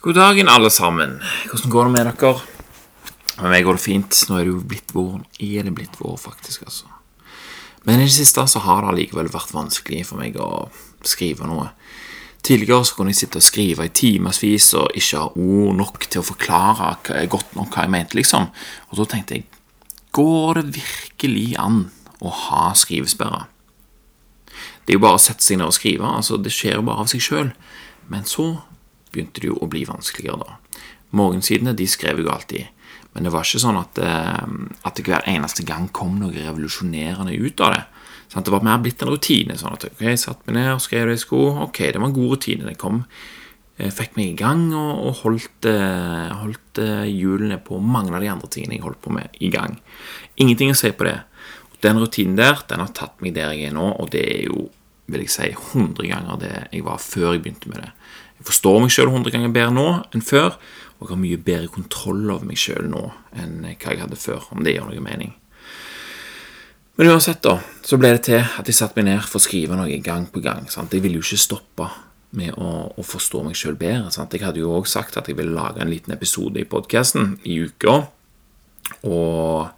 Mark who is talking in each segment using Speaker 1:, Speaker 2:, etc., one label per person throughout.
Speaker 1: God dagen, alle sammen. Hvordan går det med dere? Med meg går det fint. Nå er det jo blitt vår. Er det blitt vår, faktisk, altså. Men i det siste så har det allikevel vært vanskelig for meg å skrive noe. Tidligere så kunne jeg sitte og skrive i timevis og ikke ha ord nok til å forklare godt nok hva jeg mente, liksom. Og da tenkte jeg Går det virkelig an å ha skrivesperre? Det er jo bare å sette seg ned og skrive. altså Det skjer jo bare av seg sjøl. Men så begynte det jo å bli vanskeligere, da. Morgensidene de skrev jo alltid, men det var ikke sånn at, eh, at det hver eneste gang kom noe revolusjonerende ut av det. Sånn, det var mer blitt en rutine. sånn at ok, jeg satte meg ned og skrev det i sko. Ok, det var en god rutine. Det kom, fikk meg i gang og, og holdt, eh, holdt eh, hjulene på mange av de andre tingene jeg holdt på med, i gang. Ingenting å si på det. Den rutinen der den har tatt meg der jeg er nå, og det er jo vil jeg si, 100 ganger det jeg var før jeg begynte med det. Jeg forstår meg sjøl 100 ganger bedre nå enn før, og jeg har mye bedre kontroll over meg sjøl nå enn hva jeg hadde før, om det gjør noe mening. Men uansett, da, så ble det til at jeg satte meg ned for å skrive noe gang på gang. Sant? Jeg ville jo ikke stoppe med å, å forstå meg sjøl bedre. Sant? Jeg hadde jo òg sagt at jeg ville lage en liten episode i podkasten i uka. Og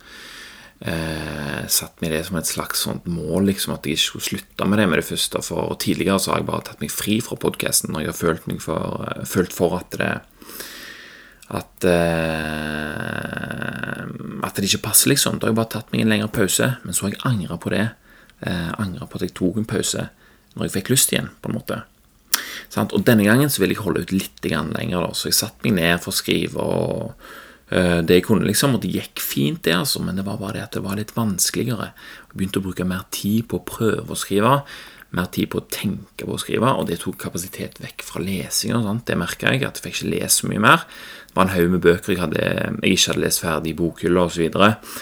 Speaker 1: eh, satt meg det som et slags sånt mål, liksom, at jeg ikke skulle slutte med det med det første. For tidligere så har jeg bare tatt meg fri fra podkasten når jeg har følt, meg for, eh, følt for at det at, eh, at det ikke passer, liksom. Da har jeg bare tatt meg en lengre pause, men så har jeg angra på det. Eh, angra på at jeg tok en pause når jeg fikk lyst igjen, på en måte. Sant? Og denne gangen så vil jeg holde ut litt lenger, da. så jeg satte meg ned for å skrive. og det jeg kunne, liksom, det gikk fint, det, altså, men det var bare det at det var litt vanskeligere. Jeg begynte å bruke mer tid på å prøve å skrive, mer tid på å tenke på å skrive, og det tok kapasitet vekk fra lesing. og sånt. Det merka jeg, at jeg fikk ikke lese mye mer. Det var en haug med bøker jeg, hadde, jeg ikke hadde lest ferdig i bokhylla osv. Og,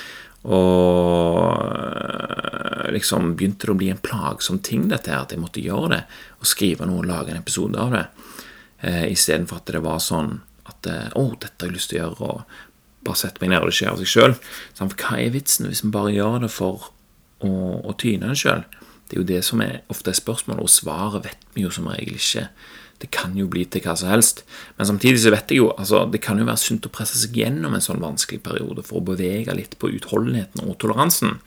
Speaker 1: og eh, liksom begynte det å bli en plagsom ting, dette her, at jeg måtte gjøre det. Og skrive noe og lage en episode av det. Eh, Istedenfor at det var sånn at 'Å, oh, dette har jeg lyst til å gjøre', og bare sette meg ned, og det skjer av seg sjøl. Hva er vitsen hvis vi bare gjør det for å, å tyne det sjøl? Det er jo det som er ofte er spørsmålet, og svaret vet vi jo som regel ikke. Det kan jo bli til hva som helst. Men samtidig så vet jeg jo altså, det kan jo være sunt å presse seg gjennom en sånn vanskelig periode for å bevege litt på utholdenheten og toleransen.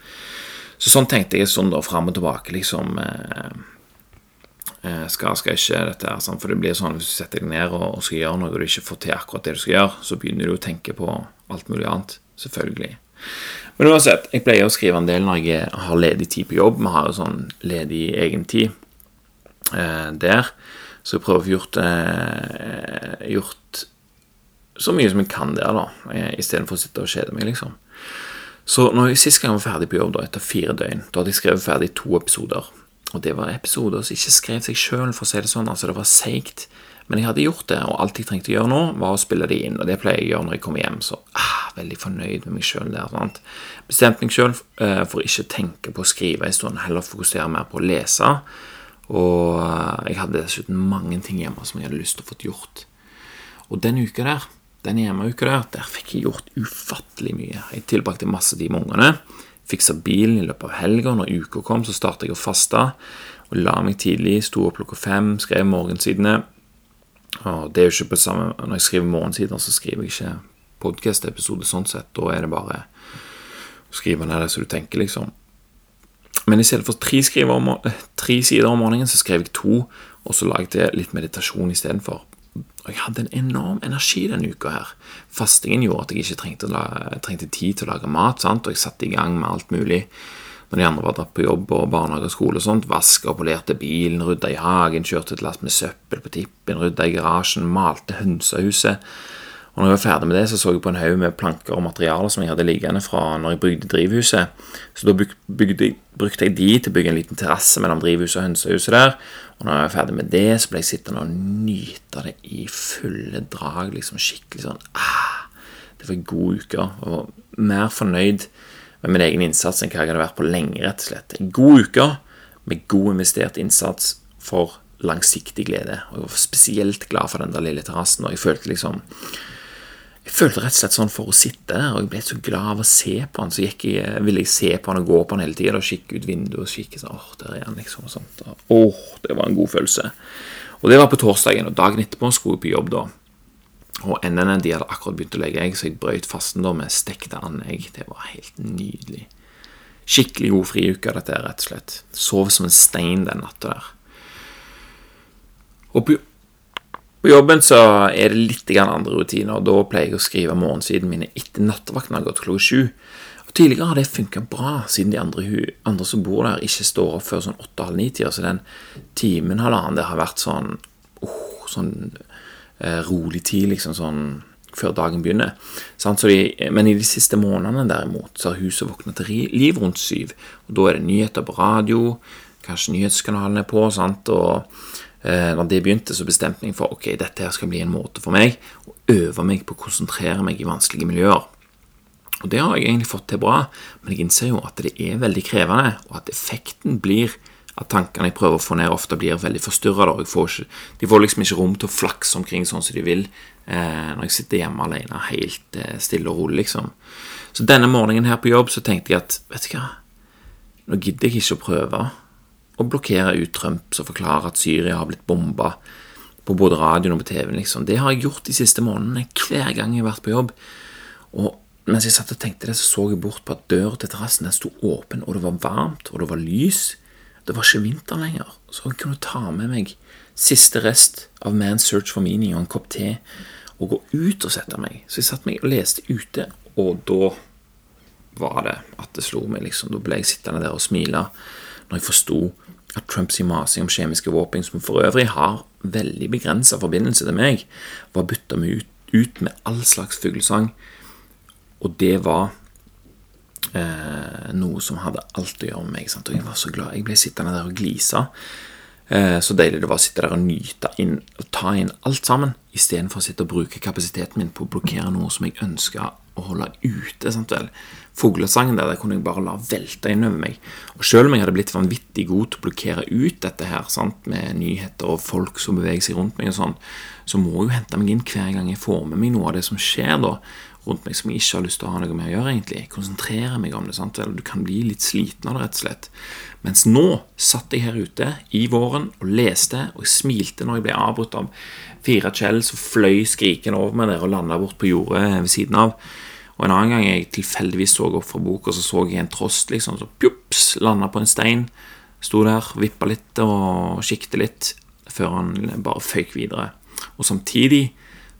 Speaker 1: Så sånn tenkte jeg sånn da fram og tilbake, liksom. Eh, skal, skal ikke dette her, For det blir sånn hvis du setter deg ned og, skal gjøre noe og du ikke får til akkurat det du skal gjøre, så begynner du å tenke på alt mulig annet. Selvfølgelig. Men uansett, jeg pleier å skrive en del når jeg har ledig tid på jobb. Vi har jo sånn ledig egentid eh, der. Så jeg prøver å få gjort, eh, gjort så mye som jeg kan der, da, eh, istedenfor å sitte og kjede meg, liksom. Så når jeg sist gang var ferdig på jobb, da, etter fire døgn, da hadde jeg skrevet ferdig to episoder. Og det var episoder som ikke skrev seg sjøl, for å si det sånn. Altså, det var seigt. Men jeg hadde gjort det, og alt jeg trengte å gjøre nå, var å spille det inn. Og det pleier jeg å gjøre når jeg kommer hjem, så ah, veldig fornøyd med meg sjøl der. sant? Bestemte meg sjøl uh, for ikke å tenke på å skrive en stund, heller fokusere mer på å lese. Og uh, jeg hadde dessuten mange ting hjemme som jeg hadde lyst til å få gjort. Og den uka der, den hjemmeuka der, der fikk jeg gjort ufattelig mye. Jeg tilbrakte masse tid med ungene fiksa bilen i løpet av helga. Når uka kom, så starta jeg å faste. Og la meg tidlig, sto opp klokka fem, skrev morgensidene. Og det er jo ikke på samme Når jeg skriver morgensider, så skriver jeg ikke podkast-episode sånn sett. Da er det bare å skrive ned det som du tenker, liksom. Men i stedet for tre, tre sider om morgenen, så skrev jeg to, og så laget jeg litt meditasjon istedenfor. Og jeg hadde en enorm energi denne uka her. Fastingen gjorde at jeg ikke trengte, trengte tid til å lage mat, sant? og jeg satte i gang med alt mulig. Når de andre var dratt på jobb og barnehage og skole og sånt, vaska og polerte bilen, rydda i hagen, kjørte et lass med søppel på tippen, rydda i garasjen, malte hønsehuset. Og når jeg var ferdig med det, så så jeg på en haug med planker og materialer som jeg hadde liggende fra når jeg bygde drivhuset. Så da bygde, brukte jeg de til å bygge en liten terrasse mellom drivhuset og hønsehuset der. Og når jeg var ferdig med det, så ble jeg sittende og nyte det i fulle drag. liksom Skikkelig sånn ah, Det var en god uke. Og mer fornøyd med min egen innsats enn hva jeg hadde vært på lenge, rett og slett. En god uke med god investert innsats for langsiktig glede. Og jeg var spesielt glad for den der lille terrassen. Og jeg følte liksom jeg følte rett og slett sånn for å sitte der, og jeg ble så glad av å se på han. Så jeg, ville jeg se på han og gå på han hele tida og kikke ut vinduet og kikke sånn Åh, der er han, liksom. og sånt. Åh, det var en god følelse. Og det var på torsdagen, og dagen etterpå skulle jeg på jobb, da. Og NNN de hadde akkurat begynt å legge egg, så jeg brøyt fasten da med stekte andegg. Det var helt nydelig. Skikkelig god friuke, dette rett og slett. Sov som en stein den natta der. Og på, på jobben så er det litt andre rutiner. og Da pleier jeg å skrive morgensidene mine etter nattevakten har gått klokka sju. Tidligere har det funka bra, siden de andre, andre, som bor der, ikke står opp før sånn åtte-halv ni-tida. Så den timen halvannen det har vært sånn, oh, sånn eh, rolig tid, liksom sånn før dagen begynner. De, men i de siste månedene derimot så har huset våkna til liv rundt syv. Og Da er det nyheter på radio, kanskje nyhetskanalen er på. Sant? og når det begynte, så bestemte jeg for ok, dette her skal bli en måte for meg å øve meg på å konsentrere meg i vanskelige miljøer. Og Det har jeg egentlig fått til bra, men jeg innser jo at det er veldig krevende, og at effekten blir at tankene jeg prøver å få ned, ofte blir veldig forstyrra. De får liksom ikke rom til å flakse omkring sånn som de vil eh, når jeg sitter hjemme alene helt eh, stille og rolig, liksom. Så denne morgenen her på jobb så tenkte jeg at vet du hva, nå gidder jeg ikke å prøve å blokkere ut Trump som forklarer at Syria har blitt bomba på både radioen og på TV-en. liksom. Det har jeg gjort de siste månedene hver gang jeg har vært på jobb. Og mens jeg satt og tenkte det, så så jeg bort på at døra til terrassen sto åpen, og det var varmt, og det var lys. Det var ikke vinter lenger, så jeg kunne ta med meg siste rest av Man's Search for Meaning og en kopp te og gå ut og sette meg. Så jeg satte meg og leste ute, og da var det at det slo meg, liksom. Da ble jeg sittende der og smile når jeg forsto at Trumps masing om kjemiske våpen, som for øvrig har veldig begrensa forbindelse til meg, var bytta ut, ut med all slags fuglesang. Og det var Eh, noe som hadde alt å gjøre med meg. Sant? Og jeg var så glad. Jeg ble sittende der og glise. Eh, så deilig det var å sitte der og nyte inn og ta inn alt sammen, istedenfor å sitte og bruke kapasiteten min på å blokkere noe som jeg ønska å holde ute. sant vel? Fuglesangen der, der kunne jeg bare la velte innover meg. Og Selv om jeg hadde blitt vanvittig god til å blokkere ut dette her, sant? med nyheter og folk som beveger seg rundt meg, og sånn, så må jeg jo hente meg inn hver gang jeg får med meg noe av det som skjer da rundt meg som jeg ikke har lyst til å ha noe med å gjøre. egentlig. Konsentrere meg om det. sant? Eller du kan bli litt sliten av det, rett og slett. Mens nå satt jeg her ute i våren og leste, og jeg smilte når jeg ble avbrutt av fire Kjell som fløy skrikende over meg der og landa bort på jordet ved siden av. Og en annen gang jeg tilfeldigvis så opp fra boka, så så jeg en trost liksom, så pjups, landa på en stein. Sto der, vippa litt og kikket litt, før han bare føyk videre. Og samtidig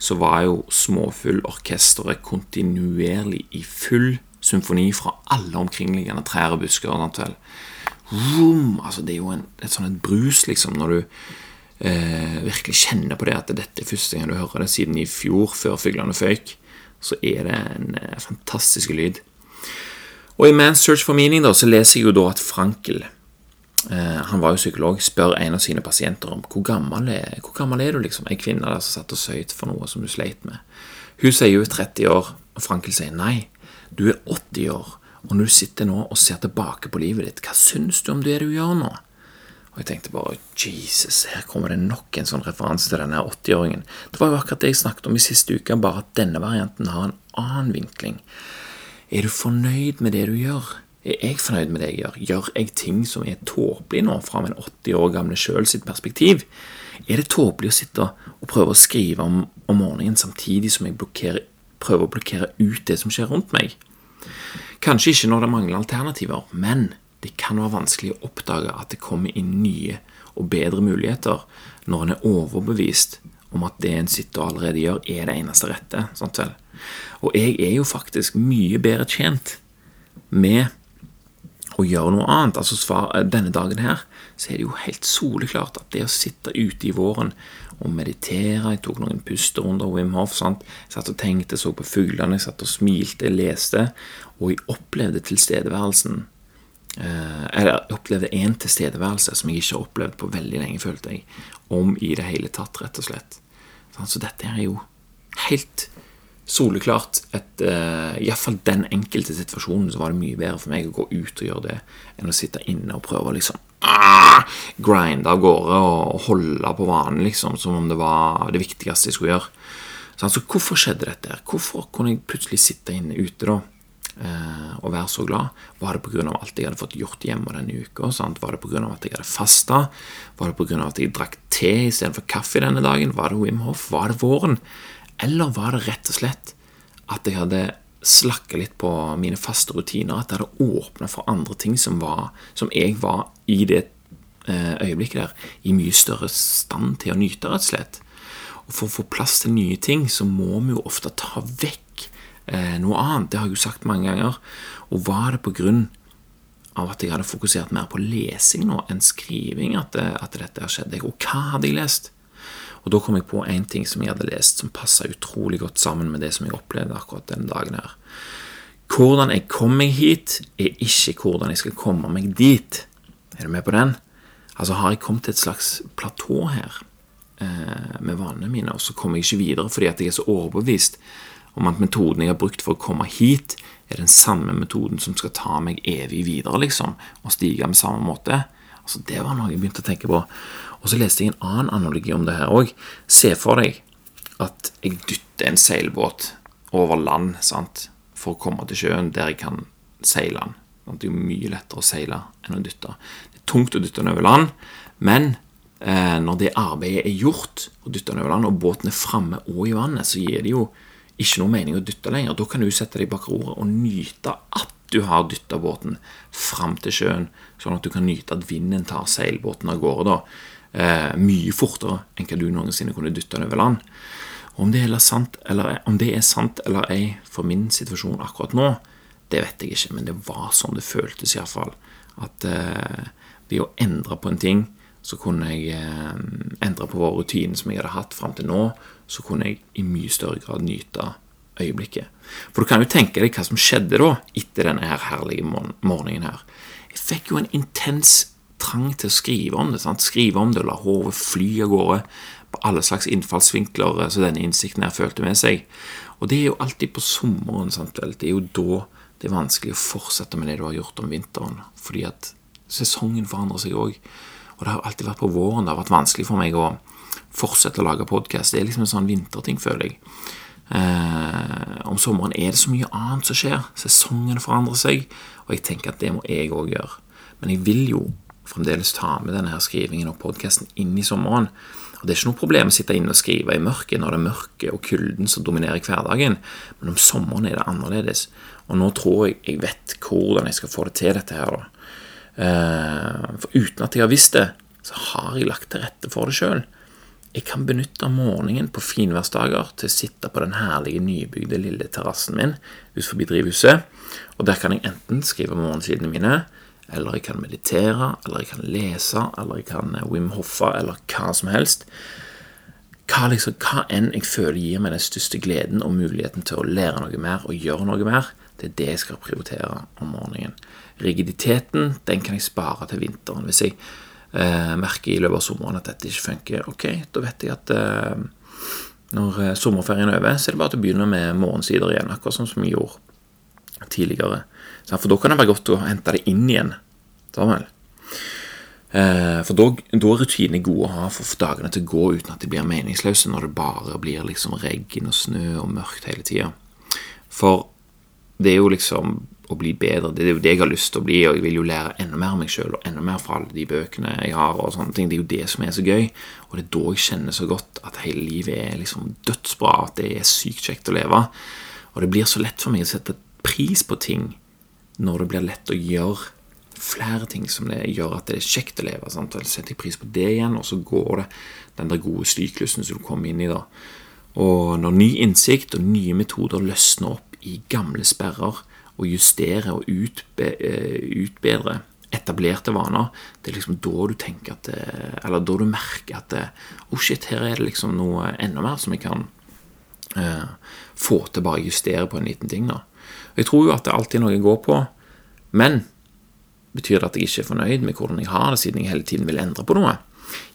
Speaker 1: så var jo Småfuglorkesteret kontinuerlig i full symfoni fra alle omkringliggende trær og busker. Vroom, altså Det er jo en, et sånn et brus, liksom, når du eh, virkelig kjenner på det at dette er første gang du hører det siden i fjor, før fuglene føyk. Så er det en eh, fantastisk lyd. Og i Man's Search for Meaning da, så leser jeg jo da at Frankel han var jo psykolog, spør en av sine pasienter om hvor gammel er, hvor gammel er du, liksom, ei kvinne der som satt og søyt for noe som du sleit med. Hun sier jo 30 år, og Frankel sier nei, du er 80 år, og når du sitter nå og ser tilbake på livet ditt, hva syns du om det du gjør nå? Og jeg tenkte bare Jesus, her kommer det nok en sånn referanse til denne 80-åringen. Det var jo akkurat det jeg snakket om i siste uke, bare at denne varianten har en annen vinkling. Er du fornøyd med det du gjør? Er jeg fornøyd med det jeg gjør? Gjør jeg ting som er tåpelig nå, fra min 80 år gamle sjøl sitt perspektiv? Er det tåpelig å sitte og prøve å skrive om, om morgenen samtidig som jeg prøver å blokkere ut det som skjer rundt meg? Kanskje ikke når det mangler alternativer, men det kan være vanskelig å oppdage at det kommer inn nye og bedre muligheter når en er overbevist om at det en sitter og allerede gjør, er det eneste rette. Sant vel? Og jeg er jo faktisk mye bedre tjent med å gjøre noe annet. Altså svar, eh, Denne dagen her så er det jo helt soleklart at det å sitte ute i våren og meditere Jeg tok noen pusterunder Wim Hof. sant? Jeg satt og tenkte, så på fuglene, jeg satt og smilte, leste. Og jeg opplevde tilstedeværelsen eh, Eller jeg opplevde en tilstedeværelse som jeg ikke har opplevd på veldig lenge, følte jeg. Om i det hele tatt, rett og slett. Så dette er jo helt soleklart at uh, Iallfall den enkelte situasjonen så var det mye bedre for meg å gå ut og gjøre det enn å sitte inne og prøve å liksom uh, grinde av gårde og holde på vanen liksom, som om det var det viktigste jeg skulle gjøre. Så altså, Hvorfor skjedde dette? Hvorfor kunne jeg plutselig sitte inne ute da uh, og være så glad? Var det pga. alt jeg hadde fått gjort hjemme denne uka? Sant? Var det pga. at jeg hadde fasta? Var det pga. at jeg drakk te istedenfor kaffe denne dagen? Var det Wim Hof? Var det våren? Eller var det rett og slett at jeg hadde slakka litt på mine faste rutiner, at jeg hadde åpna for andre ting som, var, som jeg var i det eh, øyeblikket der i mye større stand til å nyte, rett og slett. Og For å få plass til nye ting, så må vi jo ofte ta vekk eh, noe annet. Det har jeg jo sagt mange ganger. Og var det på grunn av at jeg hadde fokusert mer på lesing nå enn skriving at, det, at dette skjedde? Og hva hadde jeg lest? Og da kom jeg på én ting som jeg hadde lest, som passa utrolig godt sammen med det som jeg opplevde akkurat den dagen her. Hvordan jeg kom meg hit, er ikke hvordan jeg skal komme meg dit. Er du med på den? Altså har jeg kommet til et slags platå her eh, med vanene mine, og så kommer jeg ikke videre fordi at jeg er så overbevist om at metoden jeg har brukt for å komme hit, er den samme metoden som skal ta meg evig videre, liksom, og stige med samme måte. Altså, Det var noe jeg begynte å tenke på. Og så leste jeg en annen analogi om det her òg. Se for deg at jeg dytter en seilbåt over land sant? for å komme til sjøen der jeg kan seile den. Det er jo mye lettere å seile enn å dytte. Det er tungt å dytte den over land, men eh, når det arbeidet er gjort, og dytte den over land, og båten er framme og i vannet, så gir det jo ikke noe mening å dytte lenger. Da kan du sette deg bak roret og nyte at du har dytta båten fram til sjøen, sånn at du kan nyte at vinden tar seilbåten av gårde da, eh, mye fortere enn hva du noensinne kunne dytta den over land. Om det, sant, eller, om det er sant eller ei for min situasjon akkurat nå, det vet jeg ikke, men det var sånn det føltes iallfall. At eh, ved å endre på en ting, så kunne jeg eh, endre på vår rutine som jeg hadde hatt fram til nå, så kunne jeg i mye større grad nyte øyeblikket. For du kan jo tenke deg hva som skjedde da, etter denne her herlige morgenen her. Jeg fikk jo en intens trang til å skrive om det. Sant? Skrive om det og la hodet fly av gårde på alle slags innfallsvinkler så denne innsikten her følte med seg. Og det er jo alltid på sommeren. Sant? Det er jo da det er vanskelig å fortsette med det du har gjort om vinteren. Fordi at sesongen forandrer seg òg. Og det har alltid vært på våren det har vært vanskelig for meg å fortsette å lage podkast. Det er liksom en sånn vinterting, føler jeg. Eh, om sommeren er det så mye annet som skjer. Sesongen forandrer seg, og jeg tenker at det må jeg òg gjøre. Men jeg vil jo fremdeles ta med denne her skrivingen og podkasten inn i sommeren. Og Det er ikke noe problem å sitte inne og skrive i mørket når det er mørket og kulden som dominerer hverdagen, men om sommeren er det annerledes. Og nå tror jeg jeg vet hvordan jeg skal få det til, dette her. da. Eh, for uten at jeg har visst det, så har jeg lagt til rette for det sjøl. Jeg kan benytte morgenen på finværsdager til å sitte på den herlige nybygde lille terrassen min ut drivhuset, og der kan jeg enten skrive morgensidene mine, eller jeg kan meditere, eller jeg kan lese, eller jeg kan eh, Wim Hoffa, eller hva som helst. Hva, liksom, hva enn jeg føler gir meg den største gleden og muligheten til å lære noe mer og gjøre noe mer, det er det jeg skal prioritere om morgenen. Rigiditeten den kan jeg spare til vinteren. Hvis jeg eh, merker i løpet av sommeren at dette ikke funker, ok, da vet jeg at eh, når eh, sommerferien er over, så er det bare til å begynne med morgensider igjen, akkurat sånn som vi gjorde tidligere. For da kan det være godt å hente det inn igjen. Eh, for da, er rutinene gode å ha for dagene til å gå uten at de blir meningsløse, når det bare blir liksom regn og snø og mørkt hele tida. For det er jo liksom å bli bedre. Det er jo det jeg har lyst til å bli, og jeg vil jo lære enda mer av meg sjøl og enda mer fra alle de bøkene jeg har. og sånne ting. Det er jo det som er så gøy, og det er da jeg kjenner så godt at hele livet er liksom dødsbra, at det er sykt kjekt å leve. Og det blir så lett for meg å sette pris på ting når det blir lett å gjøre flere ting som det gjør at det er kjekt å leve. Sant? Og setter jeg pris på det igjen, og så går det den der gode styklusen som du kommer inn i. da. Og når ny innsikt og nye metoder løsner opp i gamle sperrer og justere og eh, etablerte vaner, det er liksom da du tenker at det, Eller da du merker at Oh shit, her er det liksom noe enda mer som jeg kan eh, få til bare justere på en liten ting. da. Jeg tror jo at det alltid er noe jeg går på, men betyr det at jeg ikke er fornøyd med hvordan jeg har det, siden jeg hele tiden vil endre på noe?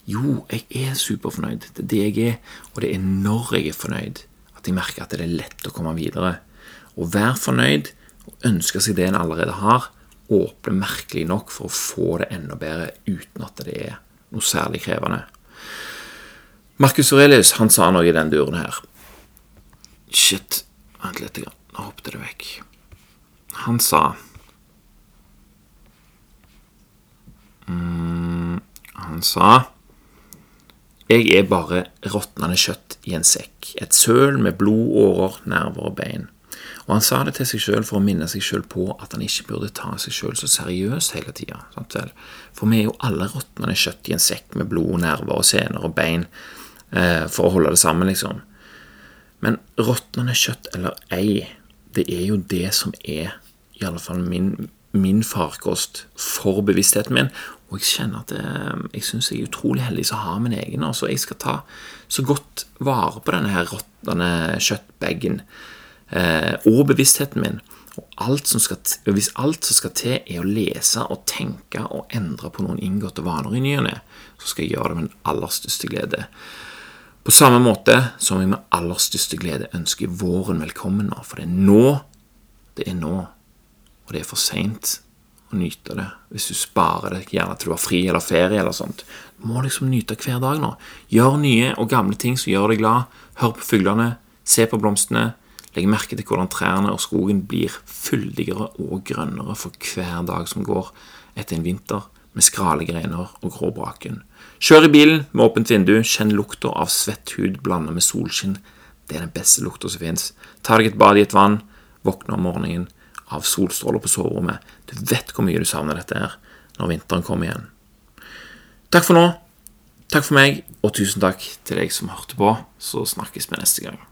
Speaker 1: Jo, jeg er superfornøyd. Det er det jeg er, og det er når jeg er fornøyd, at jeg merker at det er lett å komme videre. Å være fornøyd og ønsker seg det en allerede har, åpner merkelig nok for å få det enda bedre uten at det er noe særlig krevende. Marcus Aurelius han sa noe i den duren her. Shit, vent litt. Nå hoppet det vekk. Han sa mm, Han sa Jeg er bare råtnende kjøtt i en sekk, et søl med blod, årer, nerver og bein. Og han sa det til seg sjøl for å minne seg sjøl på at han ikke burde ta seg sjøl så seriøst hele tida. For vi er jo alle råtnende kjøtt i en sekk med blod, nerver og sener og bein eh, for å holde det sammen, liksom. Men råtnende kjøtt eller ei, det er jo det som er i alle fall min, min farkost for bevisstheten min, og jeg kjenner at eh, jeg syns jeg er utrolig heldig som har min egen. Altså, jeg skal ta så godt vare på denne her råtnende kjøttbagen og bevisstheten min. Og alt som skal, hvis alt som skal til, er å lese og tenke og endre på noen inngåtte vaner i ny og ne, så skal jeg gjøre det med den aller største glede. På samme måte som jeg med aller største glede ønsker våren velkommen nå. For det er nå. Det er nå. Og det er for seint å nyte det. Hvis du sparer det, gjerne til du har fri eller ferie eller sånt. Du må liksom nyte hver dag nå. Gjør nye og gamle ting som gjør deg glad. Hør på fuglene, se på blomstene. Legg merke til hvordan trærne og skogen blir fyldigere og grønnere for hver dag som går etter en vinter med skrale greiner og grå braken. Kjør i bilen med åpent vindu, kjenn lukta av svett hud blanda med solskinn. Det er den beste lukta som fins. Ta deg et bad i et vann, våkne om morgenen av solstråler på soverommet. Du vet hvor mye du savner dette her når vinteren kommer igjen. Takk for nå. Takk for meg, og tusen takk til deg som hørte på. Så snakkes vi neste gang.